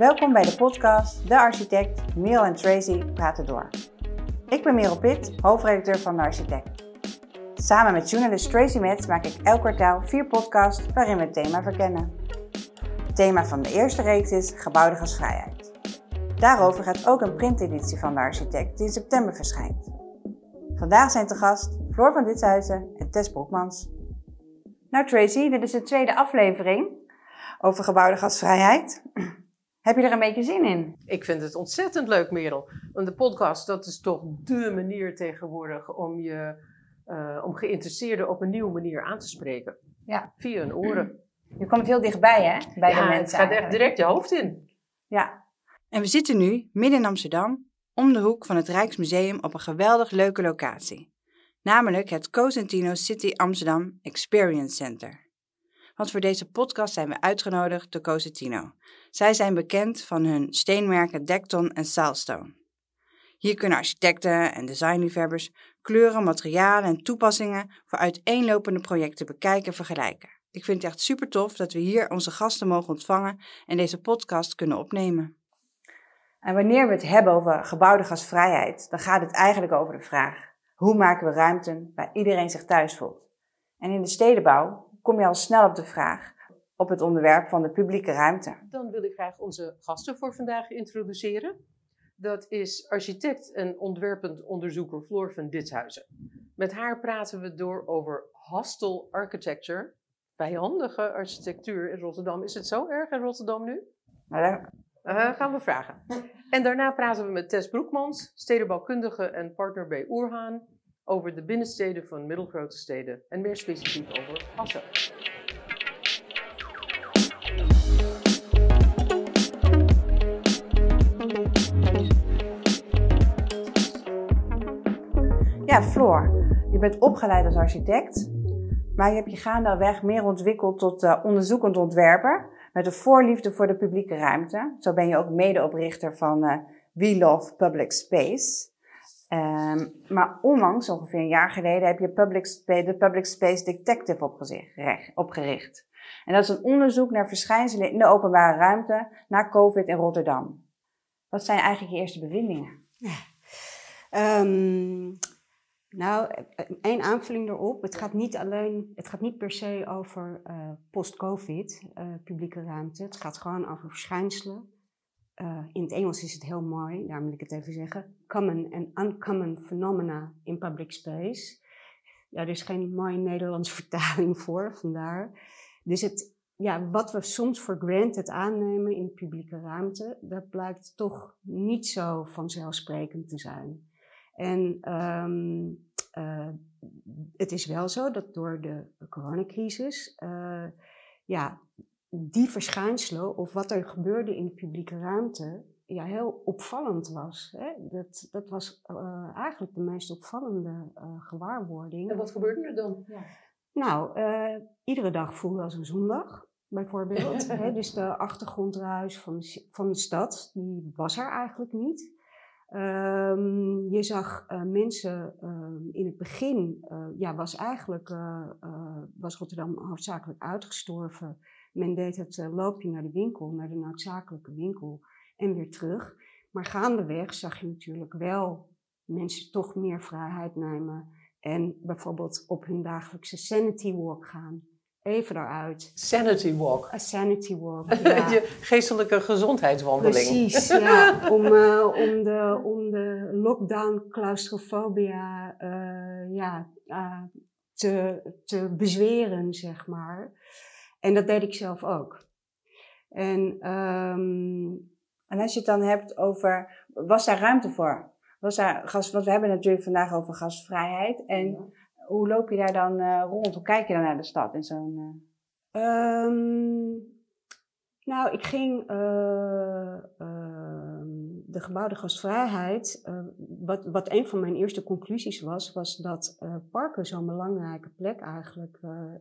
Welkom bij de podcast De Architect, Merel en Tracy praten door. Ik ben Merel Pitt, hoofdredacteur van De Architect. Samen met journalist Tracy Metz maak ik elk kwartaal vier podcasts waarin we het thema verkennen. Het thema van de eerste reeks is gebouwde gasvrijheid. Daarover gaat ook een printeditie van De Architect die in september verschijnt. Vandaag zijn te gast Floor van Ditshuizen en Tess Broekmans. Nou Tracy, dit is de tweede aflevering over gebouwde gasvrijheid. Heb je er een beetje zin in? Ik vind het ontzettend leuk, Merel. Want de podcast, dat is toch dé manier tegenwoordig om je uh, om geïnteresseerden op een nieuwe manier aan te spreken. Ja. Via hun oren. Je komt heel dichtbij, hè? Bij ja, de mensen. het gaat echt direct je hoofd in. Ja. En we zitten nu midden in Amsterdam, om de hoek van het Rijksmuseum op een geweldig leuke locatie. Namelijk het Cosentino City Amsterdam Experience Center. Want voor deze podcast zijn we uitgenodigd door Cosentino. Zij zijn bekend van hun steenmerken Dekton en Saalstone. Hier kunnen architecten en designliefhebbers kleuren, materialen en toepassingen voor uiteenlopende projecten bekijken en vergelijken. Ik vind het echt super tof dat we hier onze gasten mogen ontvangen en deze podcast kunnen opnemen. En wanneer we het hebben over gebouwde gasvrijheid, dan gaat het eigenlijk over de vraag: hoe maken we ruimten waar iedereen zich thuis voelt? En in de stedenbouw kom je al snel op de vraag op het onderwerp van de publieke ruimte. Dan wil ik graag onze gasten voor vandaag introduceren. Dat is architect en ontwerpend onderzoeker Floor van Ditshuizen. Met haar praten we door over hostile architecture, vijandige architectuur in Rotterdam. Is het zo erg in Rotterdam nu? Nou, uh, gaan we vragen. En daarna praten we met Tess Broekmans, stedenbouwkundige en partner bij Oerhaan, over de binnensteden van middelgrote steden en meer specifiek over Assen. Ja, Floor, je bent opgeleid als architect, maar je hebt je gaandeweg meer ontwikkeld tot uh, onderzoekend ontwerper met een voorliefde voor de publieke ruimte. Zo ben je ook medeoprichter van uh, We Love Public Space. Um, maar onlangs, ongeveer een jaar geleden, heb je public de Public Space Detective opgericht. En dat is een onderzoek naar verschijnselen in de openbare ruimte na COVID in Rotterdam. Wat zijn eigenlijk je eerste bevindingen? Ja. Um, nou, één aanvulling erop. Het gaat niet alleen, het gaat niet per se over uh, post-COVID, uh, publieke ruimte. Het gaat gewoon over verschijnselen. Uh, in het Engels is het heel mooi, daar moet ik het even zeggen. Common and uncommon phenomena in public space. Ja, er is geen mooie Nederlandse vertaling voor, vandaar. Dus het, ja, wat we soms voor granted aannemen in publieke ruimte, dat blijkt toch niet zo vanzelfsprekend te zijn. En um, uh, het is wel zo dat door de coronacrisis, uh, ja, die verschijnselen of wat er gebeurde in de publieke ruimte, ja, heel opvallend was. Hè? Dat, dat was uh, eigenlijk de meest opvallende gewaarwording. En wat gebeurde er dan? Ja. Nou, iedere dag voelde als een zondag bijvoorbeeld. hè? Dus de achtergrondruis van de, van de stad, die was er eigenlijk niet. Um, je zag uh, mensen uh, in het begin, uh, ja, was eigenlijk, was Rotterdam hoofdzakelijk uitgestorven. Men deed het loopje naar de winkel, naar de noodzakelijke winkel en weer terug. Maar gaandeweg zag je natuurlijk wel mensen toch meer vrijheid nemen en bijvoorbeeld op hun dagelijkse sanity walk gaan even daaruit. Sanity walk. A sanity walk, ja. Je geestelijke gezondheidswandeling. Precies, ja. Om, uh, om, de, om de lockdown claustrofobia uh, ja, uh, te, te bezweren, zeg maar. En dat deed ik zelf ook. En, um, en als je het dan hebt over, was daar ruimte voor? Was daar gas, want we hebben het natuurlijk vandaag over gasvrijheid. En ja hoe loop je daar dan uh, rond? Hoe kijk je dan naar de stad in zo'n... Uh... Um, nou, ik ging uh, de gebouwde gasvrijheid. wat, wat een van mijn eerste conclusies was, was dat parken zo'n belangrijke plek eigenlijk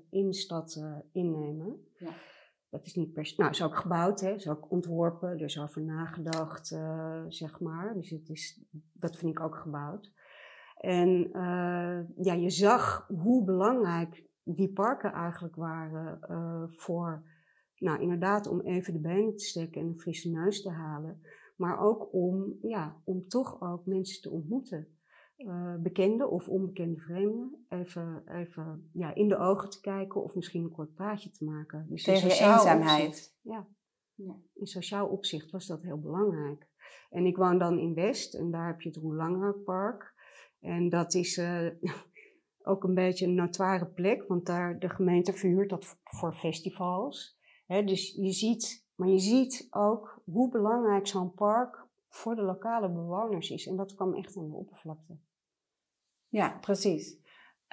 in de stad innemen. Ja. Dat is niet per se. Nou, is ook gebouwd, hè, is ook ontworpen, er is over nagedacht, zeg maar. Dus het is, dat vind ik ook gebouwd. En ja, je zag hoe belangrijk die parken eigenlijk waren voor nou, inderdaad om even de benen te steken en een frisse neus te halen. Maar ook om, ja, om toch ook mensen te ontmoeten. Uh, bekende of onbekende vreemden. Even, even ja, in de ogen te kijken of misschien een kort praatje te maken. Dus Tegen je eenzaamheid. Opzicht, ja. ja. In sociaal opzicht was dat heel belangrijk. En ik woon dan in West en daar heb je het Roelangerpark. Park. En dat is uh, ook een beetje een notoire plek, want daar de gemeente verhuurt dat voor festivals. Dus je ziet, maar je ziet ook hoe belangrijk zo'n park voor de lokale bewoners is. En dat kwam echt aan de oppervlakte. Ja, precies.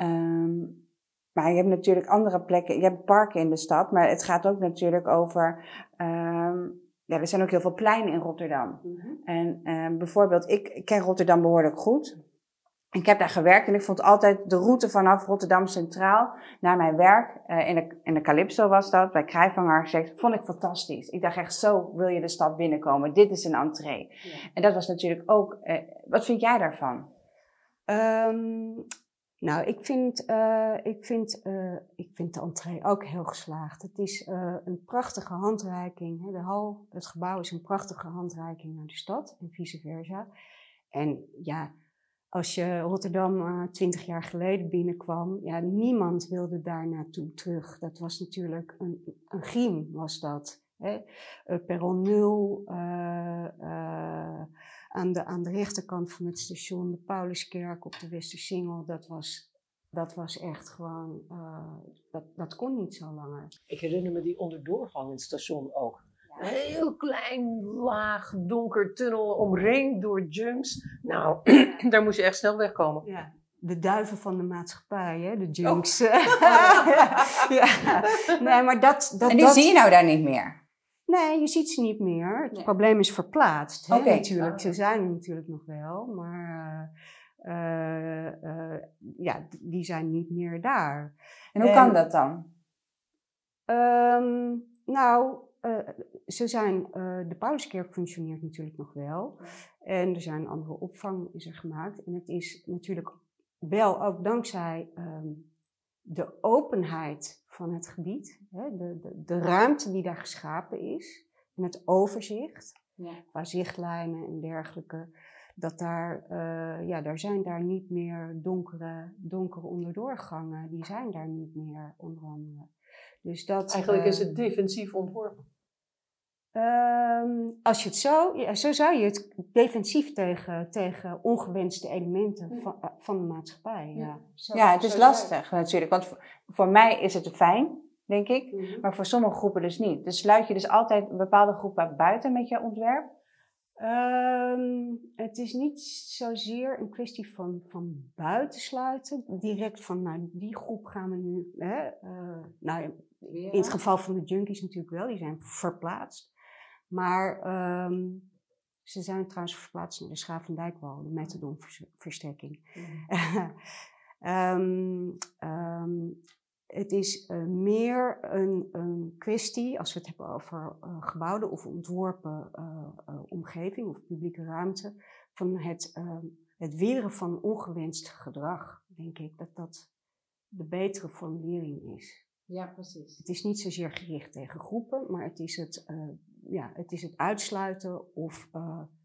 Um, maar je hebt natuurlijk andere plekken. Je hebt parken in de stad, maar het gaat ook natuurlijk over. Um, ja, er zijn ook heel veel pleinen in Rotterdam. Mm -hmm. En uh, bijvoorbeeld, ik, ik ken Rotterdam behoorlijk goed. Ik heb daar gewerkt en ik vond altijd de route vanaf Rotterdam Centraal naar mijn werk, uh, in, de, in de Calypso was dat, bij Krijvanger Architect, vond ik fantastisch. Ik dacht echt, zo wil je de stad binnenkomen. Dit is een entree. Ja. En dat was natuurlijk ook, uh, wat vind jij daarvan? Um, nou, ik vind, uh, ik, vind, ik vind de entree ook heel geslaagd. Het is een prachtige handreiking. Hè. De hal, het gebouw is een prachtige handreiking naar de stad en vice versa. En ja, als je Rotterdam uh, twintig jaar geleden binnenkwam, ja, niemand wilde daar naartoe terug. Dat was natuurlijk een, een was dat. Hè? Uh, perron 0, uh, aan, de, aan de rechterkant van het station, de Pauluskerk op de Westersingel, dat was, dat was echt gewoon, dat, dat kon niet zo langer. Ik herinner me die onderdoorgang in het station ook. Een heel klein, laag, donker tunnel, omringd door junks. Nou, daar moest je echt snel wegkomen. Ja. De duiven van de maatschappij, hè? de junks. Oh. ja. ja. Nee, maar dat, dat, en die zie je nou daar niet meer? Nee, je ziet ze niet meer. Het nee. probleem is verplaatst. Hè? Okay. Natuurlijk, ze zijn er natuurlijk nog wel, maar uh, uh, ja, die zijn niet meer daar. En hoe en, kan dat dan? Um, nou, uh, ze zijn, uh, de Pauluskerk functioneert natuurlijk nog wel. En er zijn andere opvang is er gemaakt. En het is natuurlijk wel ook dankzij um, de openheid van het gebied, hè, de, de, de, ruimte die daar geschapen is, en het overzicht, ja. qua zichtlijnen en dergelijke, dat daar, uh, ja, daar zijn daar niet meer donkere, donkere onderdoorgangen, die zijn daar niet meer onder andere. Dus dat, Eigenlijk is het defensief ontworpen. Um, als je het zo, ja, zo zou je het defensief tegen, tegen ongewenste elementen van, eh, van de maatschappij. Ja, zo, ja het is lastig natuurlijk. Want voor, voor, mij is het fijn, denk ik. Mm -hmm. Maar voor sommige groepen dus niet. Dus sluit je dus altijd een bepaalde groep buiten met je ontwerp? Um, het is niet zozeer een kwestie van, van buitensluiten. Direct van, nou, die groep gaan we nu. Hè, uh, nou, in het geval van de junkies natuurlijk wel, die zijn verplaatst. Maar um, ze zijn trouwens verplaatst naar de Schavendijkwal, de methadonverstrekking. Mm. um, um, het is uh, meer een, een, kwestie, als we het hebben over uh, gebouwde of ontworpen uh, omgeving of publieke ruimte, van het, het weren van ongewenst gedrag, denk ik dat dat de betere formulering is. Ja, precies. Het is niet zozeer gericht tegen groepen, maar het is het ja, het is het uitsluiten of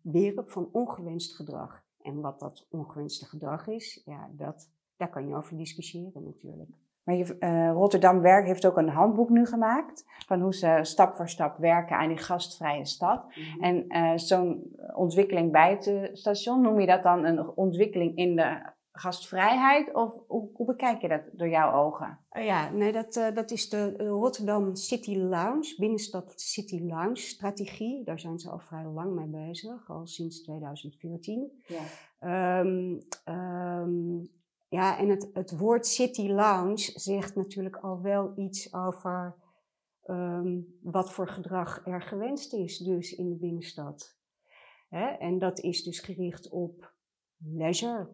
weren van ongewenst gedrag. En wat dat ongewenste gedrag is, ja, dat, daar kan je over discussiëren natuurlijk. Maar je, uh, Rotterdam Werk heeft ook een handboek nu gemaakt van hoe ze stap voor stap werken aan die gastvrije stad. -hmm. En uh, zo'n ontwikkeling bij het station, noem je dat dan een ontwikkeling in de gastvrijheid? Of hoe, hoe, bekijk je dat door jouw ogen? Uh, ja, nee, dat, uh, dat is de Rotterdam City Lounge, binnenstad City Lounge strategie. Daar zijn ze al vrij lang mee bezig, al sinds 2014. Ja, um, um, ja en het, het woord City Lounge zegt natuurlijk al wel iets over um, wat voor gedrag er gewenst is, dus in de binnenstad. Hè? En dat is dus gericht op leisure,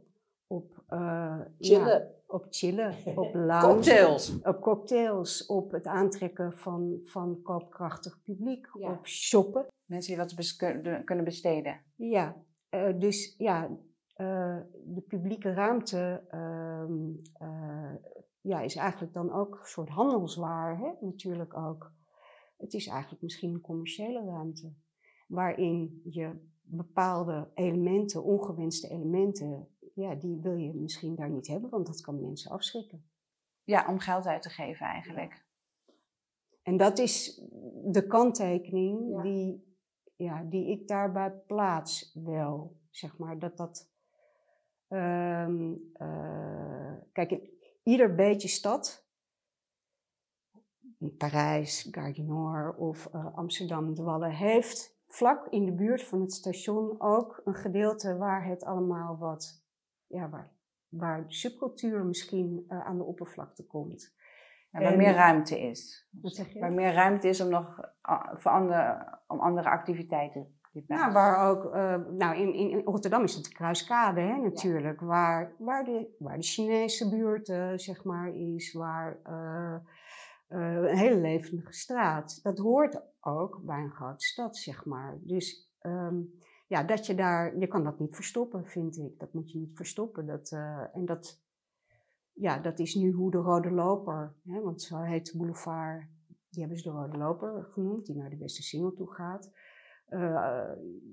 op uh, chillen. Ja, op chillen, op lounge. cocktails. Op cocktails, op het aantrekken van, van koopkrachtig publiek, ja. op shoppen. Mensen die wat bes kunnen besteden. Ja, uh, dus ja, de publieke ruimte ja, is eigenlijk dan ook een soort handelswaar, hè? natuurlijk ook. het is eigenlijk misschien een commerciële ruimte. Waarin je bepaalde elementen, ongewenste elementen, ja, die wil je misschien daar niet hebben, want dat kan mensen afschrikken. Ja, om geld uit te geven eigenlijk. En dat is de kanttekening Ja. die, ja, die ik daarbij plaats wel. Zeg maar dat dat. Ehm, eh, kijk, in ieder beetje stad. Parijs, Gare Nord of eh, Amsterdam, de Wallen, heeft vlak in de buurt van het station ook een gedeelte waar het allemaal wat, ja, waar, waar subcultuur misschien eh, aan de oppervlakte komt. Ja, waar En- meer ruimte is. Wat zeg je? Waar meer ruimte is om nog voor andere, om andere activiteiten Nou, waar ook, eh, nou in, in, Rotterdam is het de Kruiskade hè, natuurlijk, waar, waar, de, waar de Chinese buurt eh, zeg maar is, waar eh, een hele levendige straat. Dat hoort ook bij een grote stad, zeg maar. Dus ehm, ja, dat je daar, je kan dat niet verstoppen, vind ik. Dat moet je niet verstoppen. Dat, en dat, ja, dat is nu hoe de Rode Loper, hè, want zo heet de boulevard, die hebben ze de Rode Loper genoemd, die naar de Westersingel toe gaat. Eh,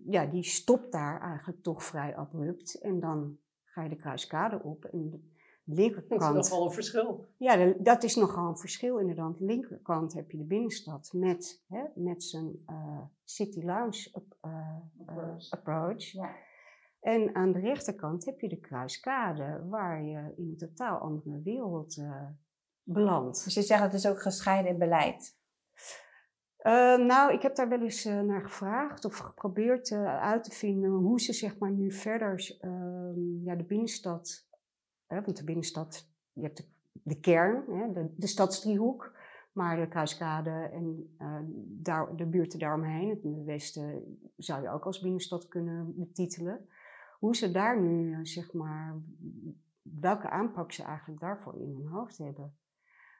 ja, die stopt daar eigenlijk toch vrij abrupt. En dan ga je de Kruiskade op. En de Dat is linkerkant. nogal een verschil. Ja, de- dat is nogal een verschil inderdaad. De linkerkant heb je de binnenstad met, hè, met zijn eh, City Lounge eh, Approach. approach. Ja. En aan de rechterkant heb je de Kruiskade, waar je in een totaal andere wereld belandt. Dus je zegt het is ook gescheiden in beleid. Eh, nou, ik heb daar wel eens eh, naar gevraagd of geprobeerd eh, uit te vinden hoe ze zeg maar nu verder ehm, ja, de binnenstad, hè, want de binnenstad, je hebt de, kern, hè, de, de stadsdriehoek, maar de Kruiskade en eh, daar, de buurten daaromheen, het Westen, zou je ook als binnenstad kunnen betitelen. Hoe ze daar nu, zeg maar, welke aanpak ze eigenlijk daarvoor in hun hoofd hebben.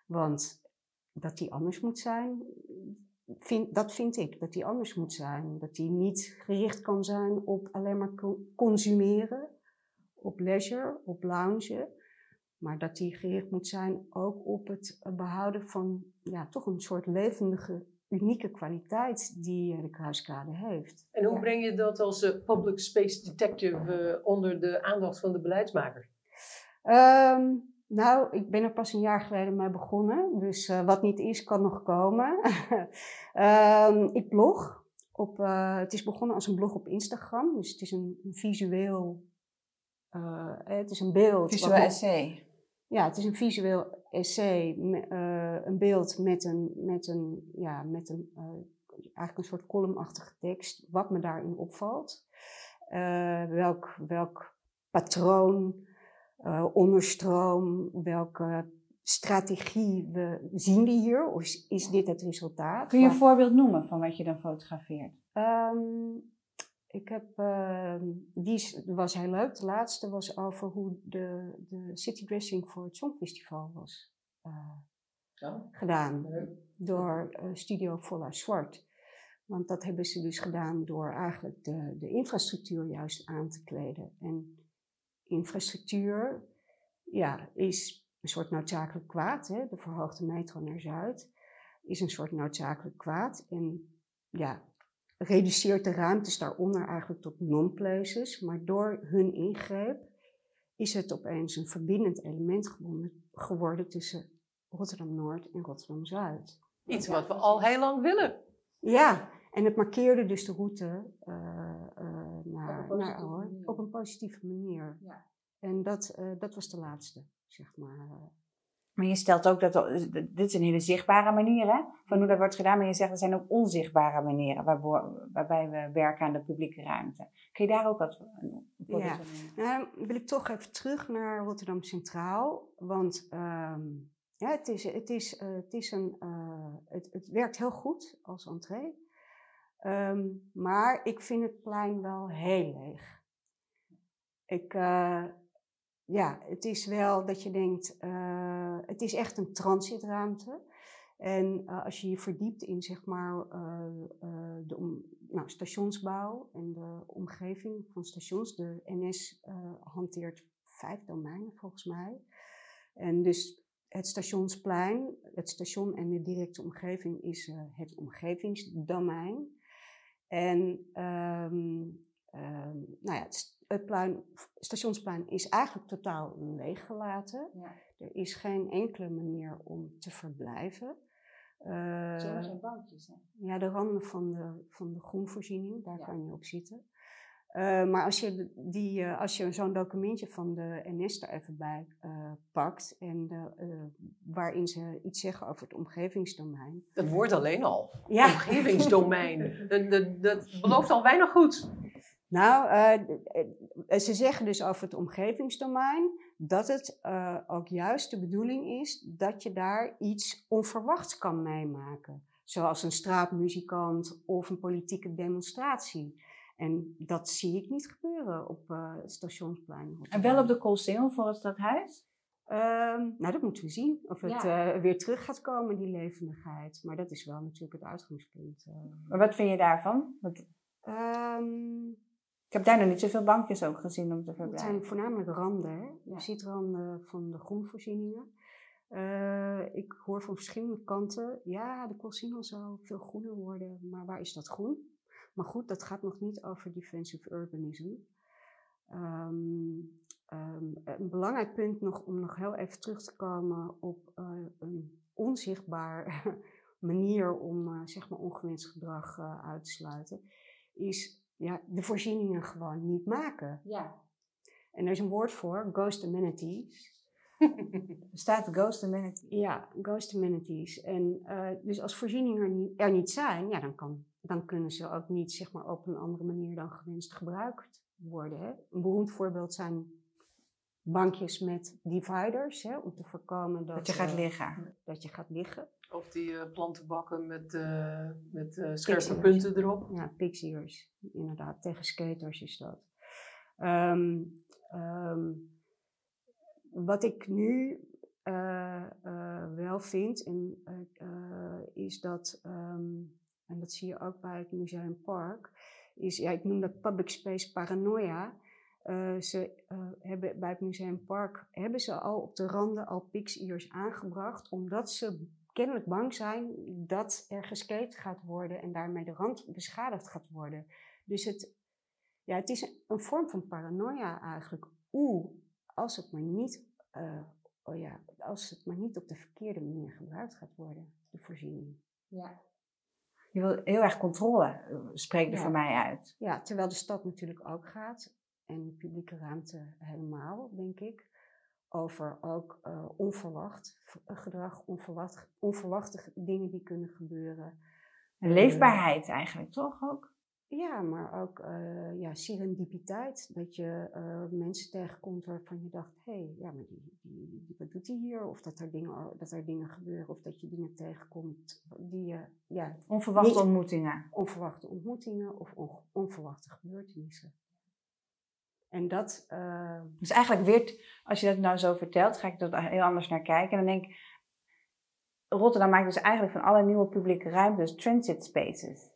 Want dat die anders moet zijn, vind, dat vind ik, dat die anders moet zijn. Dat die niet gericht kan zijn op alleen maar co- consumeren, op leisure, op loungen. Maar dat die gericht moet zijn ook op het eh, behouden van ja, toch een soort levendige, unieke kwaliteit die eh, de Kruiskade heeft. En hoe Ja. breng je dat als eh, public space detective eh, onder de aandacht van de beleidsmaker? Ehm, nou, ik ben er pas een jaar geleden mee begonnen. Dus eh, wat niet is, kan nog komen. Ehm, ik blog. Op, eh, het is begonnen als een blog op Instagram. Dus het is een, een visueel... eh, het is een beeld. Visueel essay. Ja, het is een visueel essay. me- een beeld met een... Met een, ja, met een eigenlijk een soort columnachtige tekst. Wat me daarin opvalt. Welk, welk patroon eh, onderstroom, welke strategie we, zien we hier? Of is, is dit het resultaat? Kun je een voorbeeld noemen van wat je dan fotografeert? Ehm, ik heb, ehm, die was heel leuk. De laatste was over hoe de, de citydressing voor het Songfestival was eh, gedaan door eh, Studio Volla Zwart. Want dat hebben ze dus gedaan door eigenlijk de, de infrastructuur juist aan te kleden. En infrastructuur ja, is een soort noodzakelijk kwaad. Hè? De verhoogde metro naar Zuid is een soort noodzakelijk kwaad. En ja, reduceert de ruimtes daaronder eigenlijk tot non-places. Maar door hun ingreep is het opeens een verbindend element geworden- tussen Rotterdam-Noord en Rotterdam-Zuid. Iets wat we al heel lang willen. Ja, en het markeerde dus de route eh, eh, naar, Op een naar positieve Oude manier. op een positieve manier. Ja. En dat, eh, dat was de laatste, zeg maar. Maar je stelt ook dat, dit is een hele zichtbare manier hè, van hoe dat wordt gedaan. Maar je zegt er zijn ook onzichtbare manieren waarbij we werken aan de publieke ruimte. Kun je daar ook wat Ja. van noemen? Nou, dan wil ik toch even terug naar Rotterdam Centraal. Want ehm, ja, het, is, het, is, eh, het, is een, het, het werkt heel goed als entree. Ehm, maar ik vind het plein wel heel leeg. Ik, eh, ja, het is wel dat je denkt, eh, het is echt een transitruimte. En eh, als je je verdiept in zeg maar, de nou, stationsbouw en de omgeving van stations, de NS hanteert vijf domeinen volgens mij. En dus het stationsplein, het station en de directe omgeving is het omgevingsdomein. En ehm, ehm, nou ja, het, het plein, stationsplein is eigenlijk totaal leeggelaten. Ja. Er is geen enkele manier om te verblijven. Uh, Zijn geen bankjes? Hè? Ja, de randen van de, van de groenvoorziening, daar kan je op zitten. Uh, maar als je, die, uh, als je zo'n documentje van de NS er even bij uh, pakt, en de, waarin ze iets zeggen over het omgevingsdomein. Dat woord alleen al. Ja. Omgevingsdomein. dat, dat, dat belooft al weinig goed. Nou, ze zeggen dus over het omgevingsdomein dat het ook juist de bedoeling is dat je daar iets onverwachts kan meemaken. Zoals een straatmuzikant of een politieke demonstratie. En dat zie ik niet gebeuren op uh, het stationsplein. En wel op de Koolsingel voor het stadhuis? Um, nou, dat moeten we zien. Of het ja. uh, weer terug gaat komen, die levendigheid. Maar dat is wel natuurlijk het uitgangspunt. Uh. Maar wat vind je daarvan? Wat... Um, ik heb daar nog niet zoveel bankjes ook gezien om te verblijven. Het zijn voornamelijk randen. Hè? Je ziet randen van de groenvoorzieningen. ik hoor van verschillende kanten, ja, de Koolsingel zou veel groener worden. Maar waar is dat groen? Maar goed, dat gaat nog niet over defensive urbanism. Um, um, een belangrijk punt nog om nog heel even terug te komen op uh, een onzichtbaar manier om uh, zeg maar ongewenst gedrag uh, uit te sluiten, is ja, de voorzieningen gewoon niet maken. Ja. En er is een woord voor, ghost amenities. er staat ghost amenities. Ja, ghost amenities. En dus als voorzieningen er niet, er niet zijn, ja, dan kan dan kunnen ze ook niet zeg maar, op een andere manier dan gewenst gebruikt worden. Hè. Een beroemd voorbeeld zijn bankjes met dividers, hè, om te voorkomen dat, dat je gaat uh, liggen. Dat je gaat liggen. Of die uh, plantenbakken met, uh, met scherpe punten erop. Ja, pixiers, inderdaad. Tegen skaters is dat. Um, um, wat ik nu wel vind, en, is dat um, en dat zie je ook bij het Museum Park, is, ja, ik noem dat public space paranoia. Uh, ze uh, hebben bij het Museum Park hebben ze al op de randen al pix aangebracht, omdat ze kennelijk bang zijn dat er geskate gaat worden en daarmee de rand beschadigd gaat worden. Dus het, ja, het is een, vorm van paranoia eigenlijk. Oeh, als het maar niet, uh, oh ja, als het maar niet op de verkeerde manier gebruikt gaat worden, de voorziening. Ja. Je wil heel erg controle, eh, spreekt er voor mij uit. Ja, terwijl de stad natuurlijk ook gaat, en de publieke ruimte helemaal, denk ik, over ook uh, onverwacht eh, gedrag, onverwacht, onverwachte dingen die kunnen gebeuren. En leefbaarheid eigenlijk, toch ook? Ja, maar ook uh, ja, serendipiteit. Dat je uh, mensen tegenkomt waarvan je dacht, hé, hey, ja, maar die, die, die, wat doet hij hier? Of dat er, dingen, dat er dingen gebeuren, of dat je dingen tegenkomt die je, ja... Onverwachte ontmoetingen. Onverwachte ontmoetingen of on, onverwachte gebeurtenissen. En dat... Uh, dus eigenlijk weer, als je dat nou zo vertelt, ga ik er heel anders naar kijken. En dan denk ik, Rotterdam maakt dus eigenlijk van alle nieuwe publieke ruimtes transit spaces.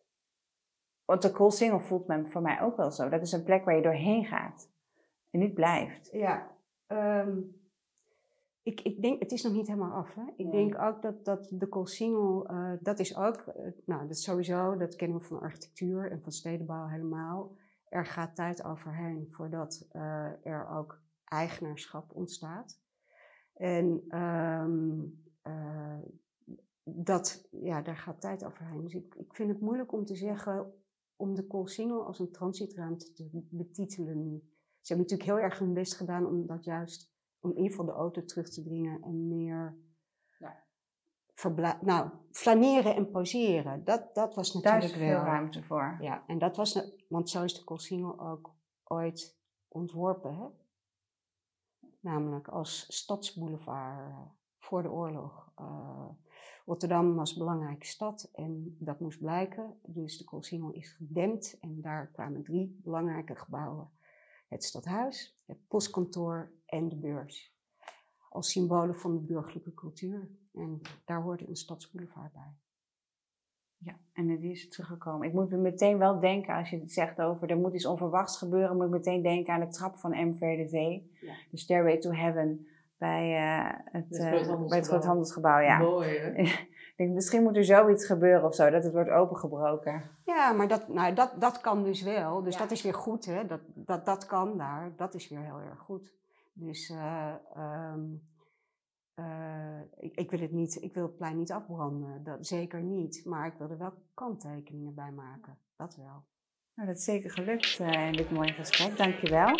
Want de Koolsingel voelt men voor mij ook wel zo. Dat is een plek waar je doorheen gaat en niet blijft. Ja, um, ik, ik denk, het is nog niet helemaal af. Hè? Ik denk ook dat, dat de Koolsingel, uh, dat is ook, uh, nou dat is sowieso, dat kennen we van architectuur en van stedenbouw helemaal. Er gaat tijd overheen voordat uh, er ook eigenaarschap ontstaat. En um, dat, ja, daar gaat tijd overheen. Dus ik, ik vind het moeilijk om te zeggen om de Koolsingel als een transitruimte te betitelen. Ze hebben natuurlijk heel erg hun best gedaan om dat juist, om in ieder geval de auto terug te dringen en meer nou, flaneren en poseren. Dat, dat was natuurlijk Daar is veel ruimte voor. Ja, en dat was, want zo is de Koolsingel ook ooit ontworpen, hè? Namelijk als stadsboulevard eh, voor de oorlog. Uh, Rotterdam was een belangrijke stad en dat moest blijken. Dus de Koolsingel is gedempt en daar kwamen drie belangrijke gebouwen. Het stadhuis, het postkantoor en de beurs. Als symbolen van de burgerlijke cultuur. En daar hoorde een stadsboulevard bij. Ja, en die is teruggekomen. Ik moet meteen wel denken, als je het zegt over er moet iets onverwachts gebeuren, moet ik meteen denken aan de trap van MVRDV. Ja. De Stairway to Heaven bij, eh, het, Het eh, Groothandelsgebouw. bij het Groothandelsgebouw. Ja. Mooi, hè? Ik denk, misschien moet er zoiets gebeuren of zo, dat het wordt opengebroken. Ja, maar dat, nou, dat, dat kan dus wel. Dus Ja. dat is weer goed, hè. Dat, dat, dat kan daar. Dat is weer heel erg goed. Dus eh, ehm, eh, ik, ik wil het niet, ik wil het plein niet afbranden. Dat zeker niet. Maar ik wil er wel kanttekeningen bij maken. Dat wel. Nou, dat is zeker gelukt eh, in dit mooie gesprek. Dankjewel.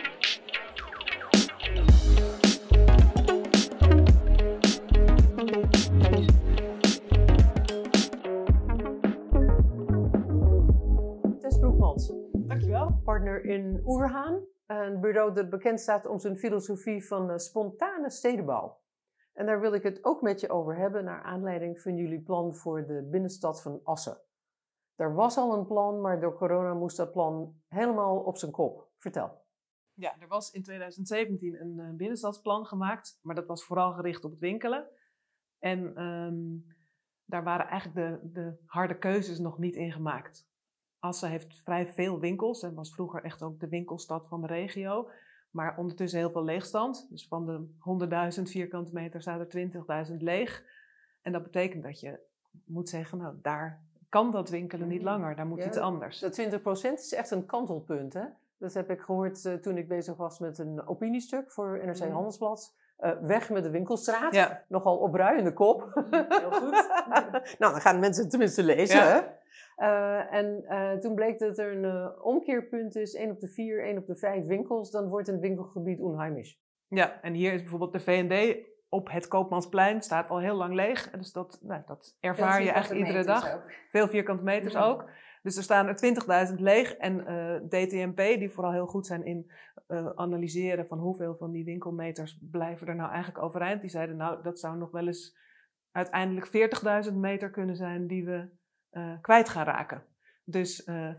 Partner in Oerhaan. Een bureau dat bekend staat om zijn filosofie van eh, spontane stedenbouw. En daar wil ik het ook met je over hebben, naar aanleiding van jullie plan voor de binnenstad van Assen. Er was al een plan, maar door corona moest dat plan helemaal op zijn kop. Vertel. Ja, er was in 2017 een eh, binnenstadsplan gemaakt, maar dat was vooral gericht op het winkelen. En ehm, daar waren eigenlijk de, de harde keuzes nog niet in gemaakt. Assen heeft vrij veel winkels en was vroeger echt ook de winkelstad van de regio. Maar ondertussen heel veel leegstand. Dus van de 100.000 vierkante meter staat er 20.000 leeg. En dat betekent dat je moet zeggen, nou daar kan dat winkelen niet langer, daar moet Ja, iets anders. Dat 20% is echt een kantelpunt, hè? Dat heb ik gehoord eh, toen ik bezig was met een opiniestuk voor NRC Mhm. Handelsblad. Eh, weg met de winkelstraat. Ja, Nogal opruiende kop. heel goed. nou, dan gaan mensen het tenminste lezen. Ja. Hè? Eh, en eh, toen bleek dat er een eh, omkeerpunt is: 1 op de 4, 1 op de 5 winkels. Dan wordt een winkelgebied onheimisch. Ja, en hier is bijvoorbeeld de V&D op het Koopmansplein, staat al heel lang leeg. En Dus dat, nou, dat ervaar je eigenlijk iedere dag. Veel vierkante meters Ja. ook. Dus er staan er 20.000 leeg. En eh, DTMP, die vooral heel goed zijn in eh, analyseren van hoeveel van die winkelmeters blijven er nou eigenlijk overeind. Die zeiden nou, dat zou nog wel eens uiteindelijk 40.000 meter kunnen zijn die we kwijt gaan raken. Dus eh 40%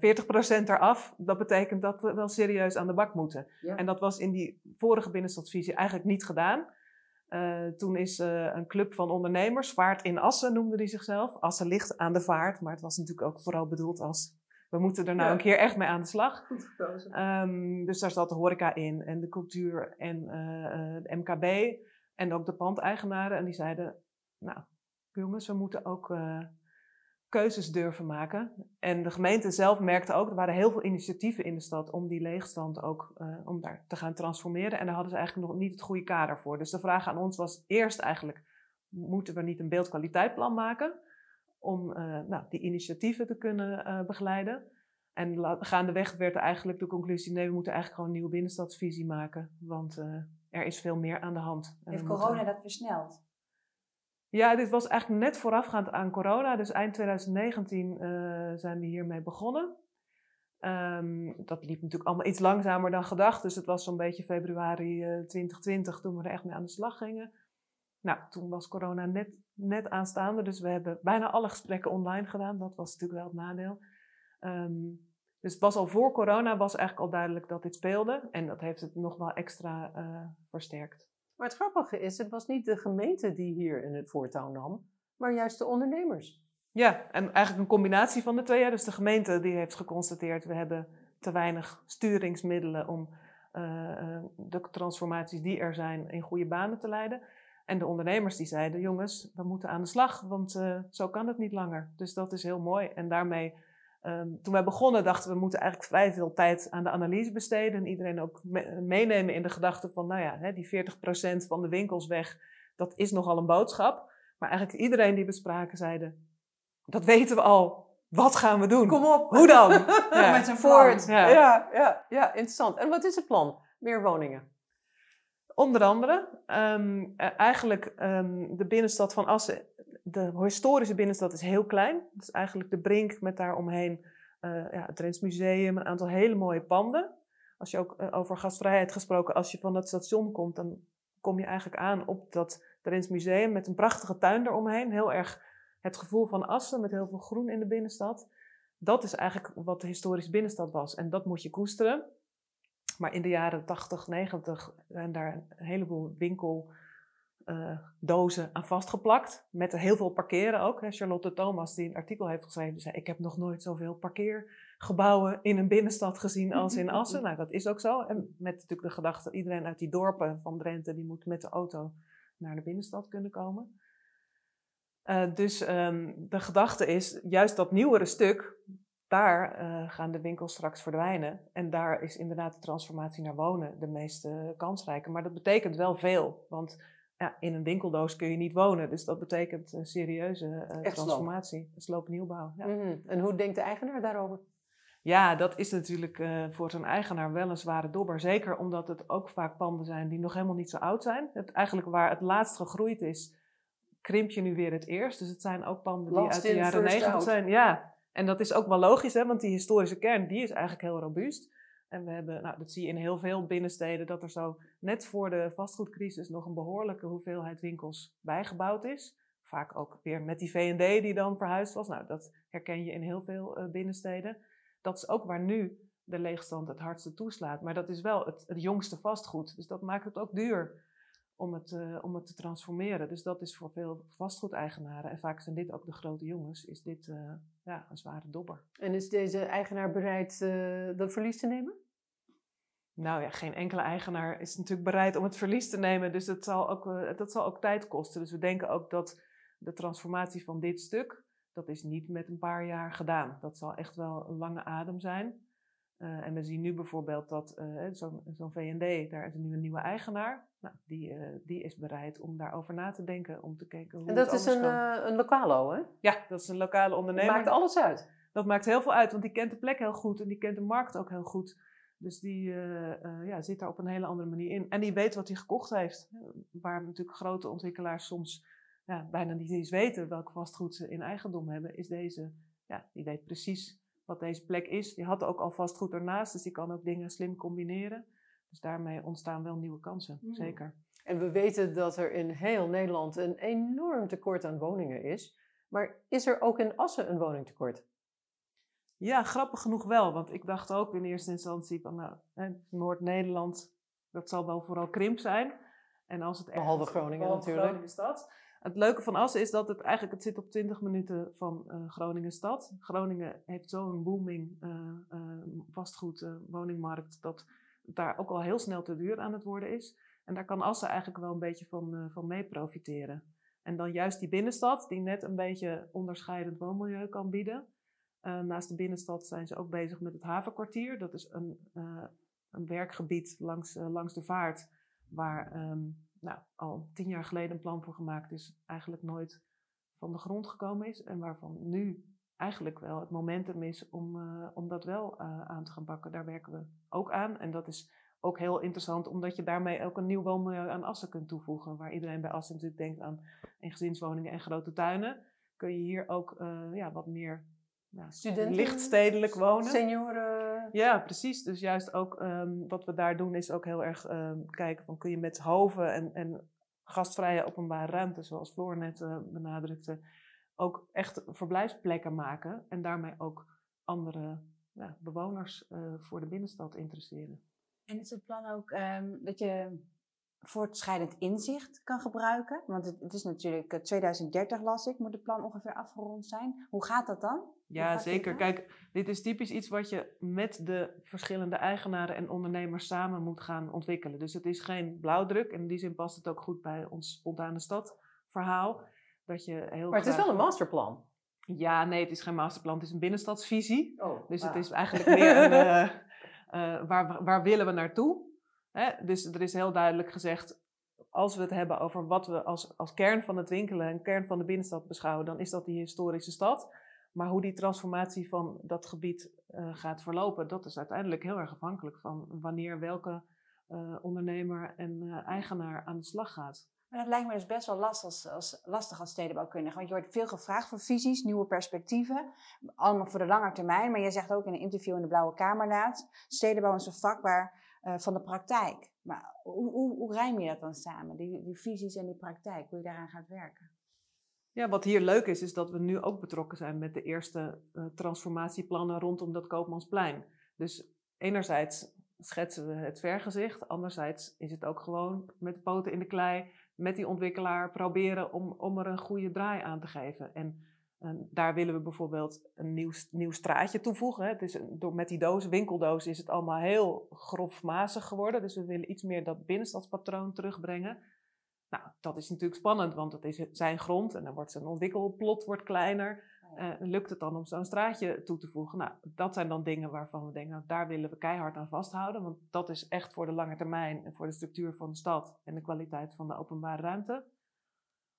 eraf, dat betekent dat we wel serieus aan de bak moeten. Ja. En dat was in die vorige binnenstadsvisie eigenlijk niet gedaan. Eh, toen is eh, een club van ondernemers, Vaart in Assen noemde die zichzelf. Assen ligt aan de vaart, maar het was natuurlijk ook vooral bedoeld als... We moeten er nou Ja. een keer echt mee aan de slag. Goed gekozen. Ehm, dus daar zat de horeca in en de cultuur en eh, eh, de MKB en ook de pandeigenaren. En die zeiden, nou jongens, we moeten ook eh, keuzes durven maken. En de gemeente zelf merkte ook, er waren heel veel initiatieven in de stad om die leegstand ook eh, om daar te gaan transformeren. En daar hadden ze eigenlijk nog niet het goede kader voor. Dus de vraag aan ons was eerst eigenlijk, moeten we niet een beeldkwaliteitplan maken? Om eh, nou, die initiatieven te kunnen eh, begeleiden. En gaandeweg werd er eigenlijk de conclusie: nee, we moeten eigenlijk gewoon een nieuwe binnenstadsvisie maken. Want er is veel meer aan de hand. Heeft corona dat versneld? Ja, dit was eigenlijk net voorafgaand aan corona. Dus eind 2019 eh, zijn we hiermee begonnen. Ehm, dat liep natuurlijk allemaal iets langzamer dan gedacht. Dus het was zo'n beetje februari eh, 2020 toen we er echt mee aan de slag gingen. Nou, toen was corona net, net aanstaande. Dus we hebben bijna alle gesprekken online gedaan. Dat was natuurlijk wel het nadeel. Ehm, dus het was al voor corona was eigenlijk al duidelijk dat dit speelde. En dat heeft het nog wel extra eh, versterkt. Maar het grappige is, het was niet de gemeente die hier in het voortouw nam, maar juist de ondernemers. Ja, en eigenlijk een combinatie van de twee. Dus de gemeente die heeft geconstateerd, we hebben te weinig sturingsmiddelen om eh, eh, de transformaties die er zijn in goede banen te leiden. En de ondernemers die zeiden, jongens, we moeten aan de slag, want eh, zo kan het niet langer. Dus dat is heel mooi. En daarmee, ehm, toen wij begonnen, dachten we, we moeten eigenlijk vrij veel tijd aan de analyse besteden. En iedereen ook me- meenemen in de gedachte van, nou ja, hè, die 40% van de winkels weg, dat is nogal een boodschap. Maar eigenlijk iedereen die we spraken zeiden, dat weten we al. Wat gaan we doen? Kom op! Hoe dan? Ja. Met zijn Voort. Ja. Ja. Ja, ja, interessant. En wat is het plan? Meer woningen. Onder andere, ehm, eh, eigenlijk ehm, de binnenstad van Assen, de historische binnenstad is heel klein. Dat is eigenlijk de brink met daaromheen eh ja, het Drents Museum, een aantal hele mooie panden. Als je ook eh, over gastvrijheid gesproken, als je van het station komt, dan kom je eigenlijk aan op dat Drents Museum met een prachtige tuin eromheen. Heel erg het gevoel van Assen met heel veel groen in de binnenstad. Dat is eigenlijk wat de historische binnenstad was. En dat moet je koesteren. Maar in de jaren 80, 90 zijn daar een heleboel winkeldozen aan vastgeplakt. Met heel veel parkeren ook. Charlotte Thomas, die een artikel heeft geschreven, zei: Ik heb nog nooit zoveel parkeergebouwen in een binnenstad gezien als in Assen. Nou, dat is ook zo. En met natuurlijk de gedachte: iedereen uit die dorpen van Drenthe, die moet met de auto naar de binnenstad kunnen komen. Uh, dus um, de gedachte is, juist dat nieuwere stuk, daar uh, gaan de winkels straks verdwijnen. En daar is inderdaad de transformatie naar wonen de meest kansrijke. Maar dat betekent wel veel, want ja, in een winkeldoos kun je niet wonen. Dus dat betekent een serieuze transformatie. Een sloopnieuwbouw. Ja. Mm -hmm. En hoe denkt de eigenaar daarover? Ja, dat is natuurlijk uh, voor zo'n eigenaar wel een zware dobber. Zeker omdat het ook vaak panden zijn die nog helemaal niet zo oud zijn. Het, eigenlijk waar het laatst gegroeid is, krimp je nu weer het eerst. Dus het zijn ook panden die uit de jaren negentig zijn. Ja, en dat is ook wel logisch, hè, want die historische kern die is eigenlijk heel robuust. En we hebben, nou, dat zie je in heel veel binnensteden, dat er zo net voor de vastgoedcrisis nog een behoorlijke hoeveelheid winkels bijgebouwd is. Vaak ook weer met die V&D die dan verhuisd was. Nou, dat herken je in heel veel uh, binnensteden. Dat is ook waar nu de leegstand het hardste toeslaat. Maar dat is wel het jongste vastgoed. Dus dat maakt het ook duur om het, uh, om het te transformeren. Dus dat is voor veel vastgoedeigenaren, en vaak zijn dit ook de grote jongens, is dit uh, ja, een zware dobber. En is deze eigenaar bereid uh, dat verlies te nemen? Nou ja, geen enkele eigenaar is natuurlijk bereid om het verlies te nemen. Dus dat zal ook, dat zal ook tijd kosten. Dus we denken ook dat de transformatie van dit stuk, dat is niet met een paar jaar gedaan. Dat zal echt wel een lange adem zijn. Uh, en we zien nu bijvoorbeeld dat uh, zo'n zo V&D, daar is nu een nieuwe eigenaar. Nou, die, uh, die is bereid om daarover na te denken, om te kijken hoe En dat het is een, een lokalo, hè? Ja, dat is een lokale ondernemer. Maakt alles uit. Dat maakt heel veel uit, want die kent de plek heel goed en die kent de markt ook heel goed. Dus die ja, zit daar op een hele andere manier in. En die weet wat hij gekocht heeft. Waar natuurlijk grote ontwikkelaars soms ja, bijna niet eens weten welk vastgoed ze in eigendom hebben, is deze, ja, die weet precies wat deze plek is. Die had ook al vastgoed ernaast, dus die kan ook dingen slim combineren. Dus daarmee ontstaan wel nieuwe kansen, mm. zeker. En we weten dat er in heel Nederland een enorm tekort aan woningen is. Maar is er ook in Assen een woningtekort? Ja, grappig genoeg wel. Want ik dacht ook in eerste instantie van nou, Noord-Nederland, dat zal wel vooral krimp zijn. En als het echt, behalve Groningen behalve natuurlijk. Groningen stad. Het leuke van Assen is dat het eigenlijk, het zit op 20 minuten van uh, Groningen stad. Groningen heeft zo'n booming uh, vastgoed woningmarkt dat het daar ook al heel snel te duur aan het worden is. En daar kan Assen eigenlijk wel een beetje van, van mee profiteren. En dan juist die binnenstad, die net een beetje onderscheidend woonmilieu kan bieden. naast de binnenstad zijn ze ook bezig met het havenkwartier. Dat is een, een werkgebied langs, langs de vaart waar... Um, nou, al tien jaar geleden een plan voor gemaakt is, eigenlijk nooit van de grond gekomen is. En waarvan nu eigenlijk wel het momentum is om, uh, om dat wel uh, aan te gaan pakken. Daar werken we ook aan. En dat is ook heel interessant, omdat je daarmee ook een nieuw woonmilieu aan Assen kunt toevoegen. Waar iedereen bij Assen natuurlijk denkt aan gezinswoningen en grote tuinen. Kun je hier ook ja, wat meer nou, Studenten, lichtstedelijk wonen. Senioren. Ja, precies. Dus juist ook um, wat we daar doen is ook heel erg um, kijken van kun je met hoven en, en gastvrije openbare ruimte, zoals Floor net uh, benadrukte, ook echt verblijfsplekken maken en daarmee ook andere ja, bewoners uh, voor de binnenstad interesseren. En is het plan ook um, dat je voortschrijdend inzicht kan gebruiken? Want het, het, is natuurlijk 2030 las ik, moet het plan ongeveer afgerond zijn. Hoe gaat dat dan? Ja, zeker. Kijk, dit is typisch iets wat je met de verschillende eigenaren en ondernemers samen moet gaan ontwikkelen. Dus het is geen blauwdruk. En in die zin past het ook goed bij ons spontane stad verhaal. Dat je heel maar het is wel een masterplan. Ja, nee, het is geen masterplan. Het is een binnenstadsvisie. Oh, dus ah. het is eigenlijk meer een... Uh, uh, waar, waar willen we naartoe? Hè? Dus er is heel duidelijk gezegd, als we het hebben over wat we als, als kern van het winkelen en kern van de binnenstad beschouwen, dan is dat die historische stad. Maar hoe die transformatie van dat gebied uh, gaat verlopen, dat is uiteindelijk heel erg afhankelijk van wanneer welke uh, ondernemer en uh, eigenaar aan de slag gaat. Maar dat lijkt me dus best wel lastig als, als, lastig als stedenbouwkundige. Want je wordt veel gevraagd voor visies, nieuwe perspectieven. Allemaal voor de lange termijn. Maar je zegt ook in een interview in de Blauwe Kamer laatst... stedenbouw is een vak waar, uh, van de praktijk. Maar hoe, hoe, rijm je dat dan samen? Die, die visies en die praktijk, hoe je daaraan gaat werken? Ja, wat hier leuk is, is dat we nu ook betrokken zijn met de eerste uh, transformatieplannen rondom dat Koopmansplein. Dus enerzijds schetsen we het vergezicht, anderzijds is het ook gewoon met de poten in de klei, met die ontwikkelaar proberen om, om er een goede draai aan te geven. En, en daar willen we bijvoorbeeld een nieuw, nieuw straatje toevoegen. Het is, door, met die dozen, winkeldozen, is het allemaal heel grofmazig geworden. Dus we willen iets meer dat binnenstadspatroon terugbrengen. Nou, dat is natuurlijk spannend, want het is zijn grond en dan wordt zijn ontwikkelplot wordt kleiner. Uh, lukt het dan om zo'n straatje toe te voegen? Nou, dat zijn dan dingen waarvan we denken, nou, daar willen we keihard aan vasthouden. Want dat is echt voor de lange termijn en voor de structuur van de stad en de kwaliteit van de openbare ruimte.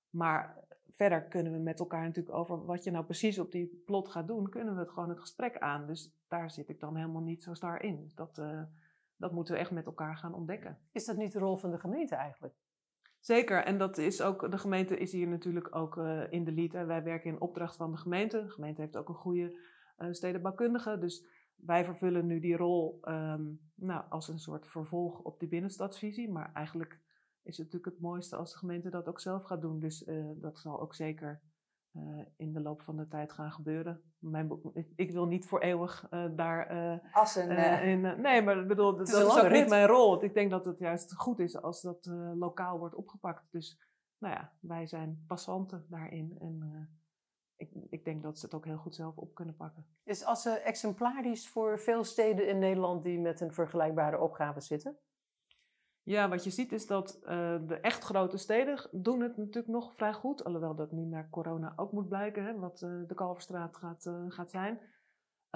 Maar verder kunnen we met elkaar natuurlijk over wat je nou precies op die plot gaat doen, kunnen we het gewoon het gesprek aan. Dus daar zit ik dan helemaal niet zo star in. Dat, uh, dat moeten we echt met elkaar gaan ontdekken. Is dat niet de rol van de gemeente eigenlijk? Zeker, en dat is ook, de gemeente is hier natuurlijk ook uh, in de lead. Hè. Wij werken in opdracht van de gemeente. De gemeente heeft ook een goede uh, stedenbouwkundige. Dus wij vervullen nu die rol um, nou, als een soort vervolg op die binnenstadsvisie. Maar eigenlijk is het natuurlijk het mooiste als de gemeente dat ook zelf gaat doen. Dus uh, dat zal ook zeker uh, in de loop van de tijd gaan gebeuren. Mijn, ik, wil niet voor eeuwig uh, daar. Als een. in, nee, maar ik bedoel, dat is, is ook niet mijn rol. Want ik denk dat het juist goed is als dat lokaal wordt opgepakt. Dus nou ja, wij zijn passanten daarin. En ik, ik, denk dat ze het ook heel goed zelf op kunnen pakken. Is Assen exemplarisch voor veel steden in Nederland die met een vergelijkbare opgave zitten? Ja, wat je ziet is dat uh, de echt grote steden doen het natuurlijk nog vrij goed. Alhoewel dat nu naar corona ook moet blijken, hè, wat uh, de Kalverstraat gaat, uh, gaat zijn.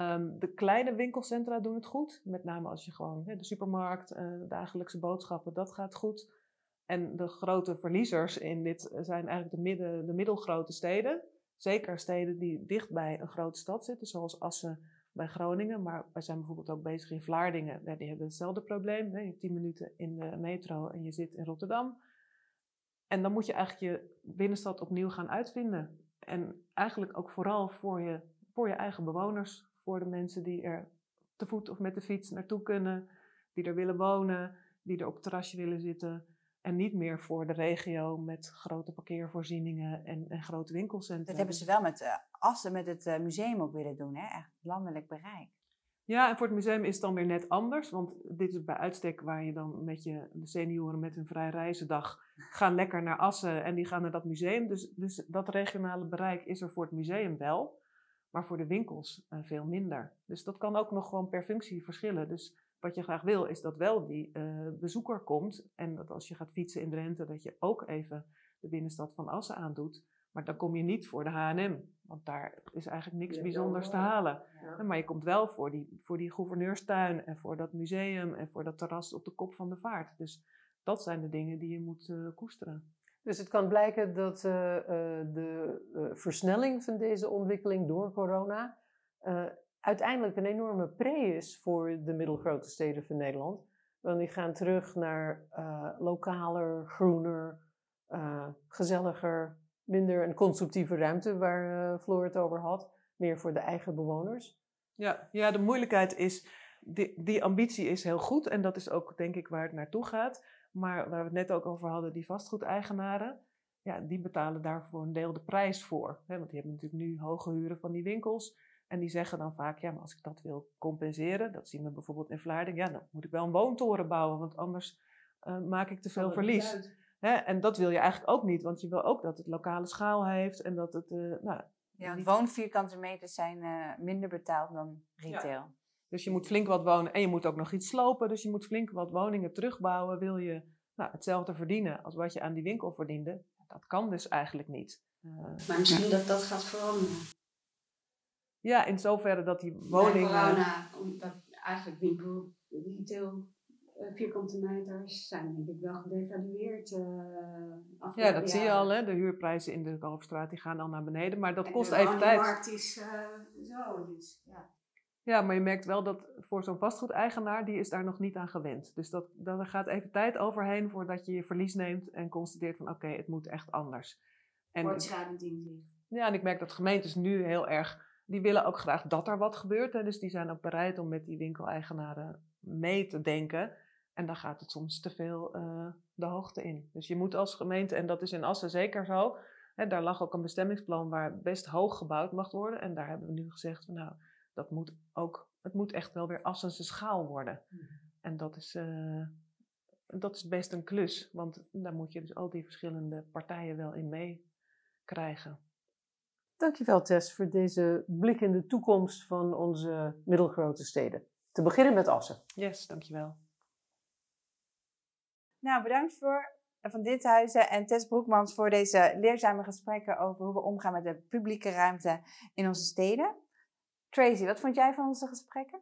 Um, de kleine winkelcentra doen het goed. Met name als je gewoon hè, de supermarkt, dagelijkse boodschappen, dat gaat goed. En de grote verliezers in dit zijn eigenlijk de, midden, de middelgrote steden. Zeker steden die dicht bij een grote stad zitten, zoals Assen, bij Groningen. Maar wij zijn bijvoorbeeld ook bezig in Vlaardingen. Die hebben hetzelfde probleem. Hè? Je hebt tien minuten in de metro en je zit in Rotterdam. En dan moet je eigenlijk je binnenstad opnieuw gaan uitvinden. En eigenlijk ook vooral voor je, voor je eigen bewoners. Voor de mensen die er te voet of met de fiets naartoe kunnen. Die er willen wonen. Die er op het terrasje willen zitten. En niet meer voor de regio met grote parkeervoorzieningen en, en grote winkelcentra. Dat hebben ze wel met uh, Assen, met het uh, museum ook willen doen, hè? echt landelijk bereik. Ja, en voor het museum is het dan weer net anders. Want dit is bij uitstek waar je dan met je de senioren met een vrij reizendag gaan lekker naar Assen en die gaan naar dat museum. Dus, dus dat regionale bereik is er voor het museum wel, maar voor de winkels uh, veel minder. Dus dat kan ook nog gewoon per functie verschillen. Dus wat je graag wil, is dat wel die uh, bezoeker komt. En dat als je gaat fietsen in Drenthe, dat je ook even de binnenstad van Assen aandoet. Maar dan kom je niet voor de H&M, want daar is eigenlijk niks bijzonders te halen. Ja. Maar je komt wel voor die, voor die gouverneurstuin en voor dat museum en voor dat terras op de kop van de vaart. Dus dat zijn de dingen die je moet uh, koesteren. Dus het kan blijken dat uh, de versnelling van deze ontwikkeling door corona uiteindelijk een enorme pre is voor de middelgrote steden van Nederland. Want die gaan terug naar uh, lokaler, groener, uh, gezelliger, minder een constructieve ruimte waar uh, Floor het over had. Meer voor de eigen bewoners. Ja, ja de moeilijkheid is, die, die ambitie is heel goed en dat is ook denk ik waar het naartoe gaat. Maar waar we het net ook over hadden, die vastgoedeigenaren, ja, die betalen daarvoor een deel de prijs voor. Hè? Want die hebben natuurlijk nu hoge huren van die winkels. En die zeggen dan vaak, ja, maar als ik dat wil compenseren, dat zien we bijvoorbeeld in Vlaardingen, ja, dan moet ik wel een woontoren bouwen, want anders uh, maak ik te veel verlies. Hè? En dat wil je eigenlijk ook niet, want je wil ook dat het lokale schaal heeft en dat het. Uh, nou, ja, niet... woonvierkante meters zijn uh, minder betaald dan retail. Ja. Dus je moet flink wat wonen en je moet ook nog iets slopen, dus je moet flink wat woningen terugbouwen. Wil je nou, hetzelfde verdienen als wat je aan die winkel verdiende? Dat kan dus eigenlijk niet. maar misschien dat dat gaat veranderen. Ja, in zoverre dat die woningen... Bij corona, omdat eigenlijk winkel, retail, uh, vierkante meters zijn denk ik wel gedevalueerd. Uh, ja, dat zie je al. Hè? De huurprijzen in de Kalverstraat die gaan al naar beneden. Maar dat en kost even tijd. De markt is uh, zo, dus ja. Ja, maar je merkt wel dat voor zo'n vastgoedeigenaar, die is daar nog niet aan gewend. Dus dat, dat er gaat even tijd overheen voordat je je verlies neemt en constateert van oké, okay, het moet echt anders. Voortschrijdend inzicht. Ja, en ik merk dat gemeentes nu heel erg die willen ook graag dat er wat gebeurt. Hè. Dus die zijn ook bereid om met die winkeleigenaren mee te denken. En dan gaat het soms te veel uh, de hoogte in. Dus je moet als gemeente, en dat is in Assen zeker zo. Hè, daar lag ook een bestemmingsplan waar best hoog gebouwd mag worden. En daar hebben we nu gezegd van nou, dat moet ook, het moet echt wel weer Assense schaal worden. Mm. En dat is, uh, dat is best een klus. Want daar moet je dus al die verschillende partijen wel in meekrijgen. Dankjewel Tess voor deze blik in de toekomst van onze middelgrote steden. Te beginnen met Assen. Yes, dankjewel. Nou, bedankt voor van Dithuizen en Tess Broekmans voor deze leerzame gesprekken over hoe we omgaan met de publieke ruimte in onze steden. Tracy, wat vond jij van onze gesprekken?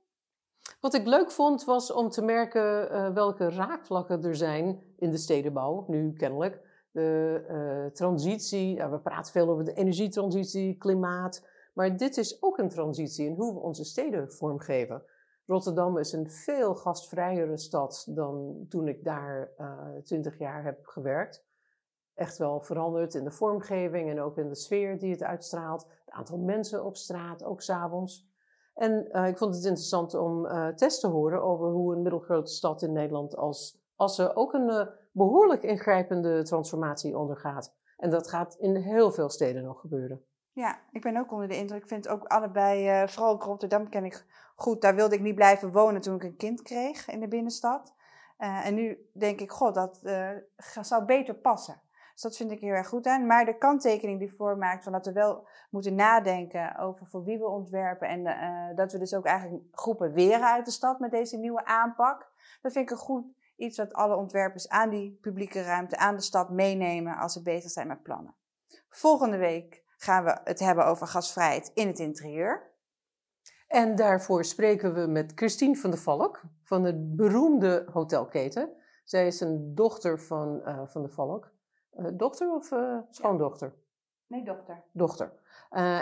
Wat ik leuk vond was om te merken uh, welke raakvlakken er zijn in de stedenbouw, nu kennelijk. De uh, transitie, we praten veel over de energietransitie, klimaat. Maar dit is ook een transitie in hoe we onze steden vormgeven. Rotterdam is een veel gastvrijere stad dan toen ik daar twintig uh, jaar heb gewerkt. Echt wel veranderd in de vormgeving en ook in de sfeer die het uitstraalt. Het aantal mensen op straat, ook s'avonds. En uh, ik vond het interessant om Tess te horen over hoe een middelgrote stad in Nederland als Assen ook een behoorlijk ingrijpende transformatie ondergaat. En dat gaat in heel veel steden nog gebeuren. Ja, ik ben ook onder de indruk. Ik vind ook allebei, vooral ook Rotterdam ken ik goed. Daar wilde ik niet blijven wonen toen ik een kind kreeg in de binnenstad. en nu denk ik, god, dat zou beter passen. Dus dat vind ik heel erg goed aan. Maar de kanttekening die voormaakt van dat we wel moeten nadenken over voor wie we ontwerpen. En uh, dat we dus ook eigenlijk groepen weren uit de stad met deze nieuwe aanpak. Dat vind ik een goed iets wat alle ontwerpers aan die publieke ruimte, aan de stad meenemen als ze bezig zijn met plannen. Volgende week gaan we het hebben over gasvrijheid in het interieur. En daarvoor spreken we met Christine van der Valk van de beroemde hotelketen. Zij is een dochter van uh, Van der Valk. Uh, dochter of uh, schoondochter? Nee, dochter. Dochter.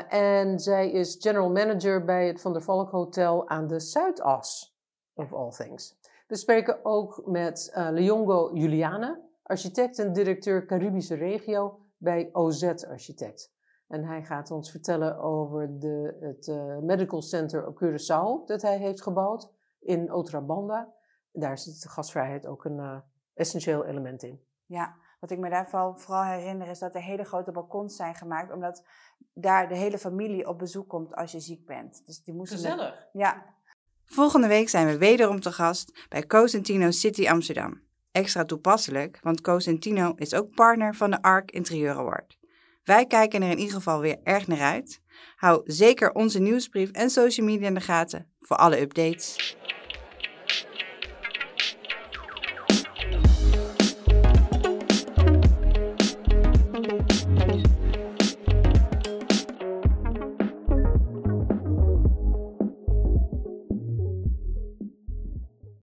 En zij is general manager bij het Van der Valk Hotel aan de Zuidas, of all things. We spreken ook met Leongo Juliana, architect en directeur Caribische Regio bij OZ Architect. En hij gaat ons vertellen over de, het Medical Center op Curaçao dat hij heeft gebouwd in Otrabanda. Daar zit de gasvrijheid ook een essentieel element in. Ja, wat ik me daarvan vooral herinner is dat er hele grote balkons zijn gemaakt, omdat daar de hele familie op bezoek komt als je ziek bent. Dus die moesten Gezellig. Met... Ja. Volgende week zijn we wederom te gast bij Cosentino City Amsterdam. Extra toepasselijk, want Cosentino is ook partner van de ARC Interieur Award. Wij kijken er in ieder geval weer erg naar uit. Hou zeker onze nieuwsbrief en social media in de gaten voor alle updates.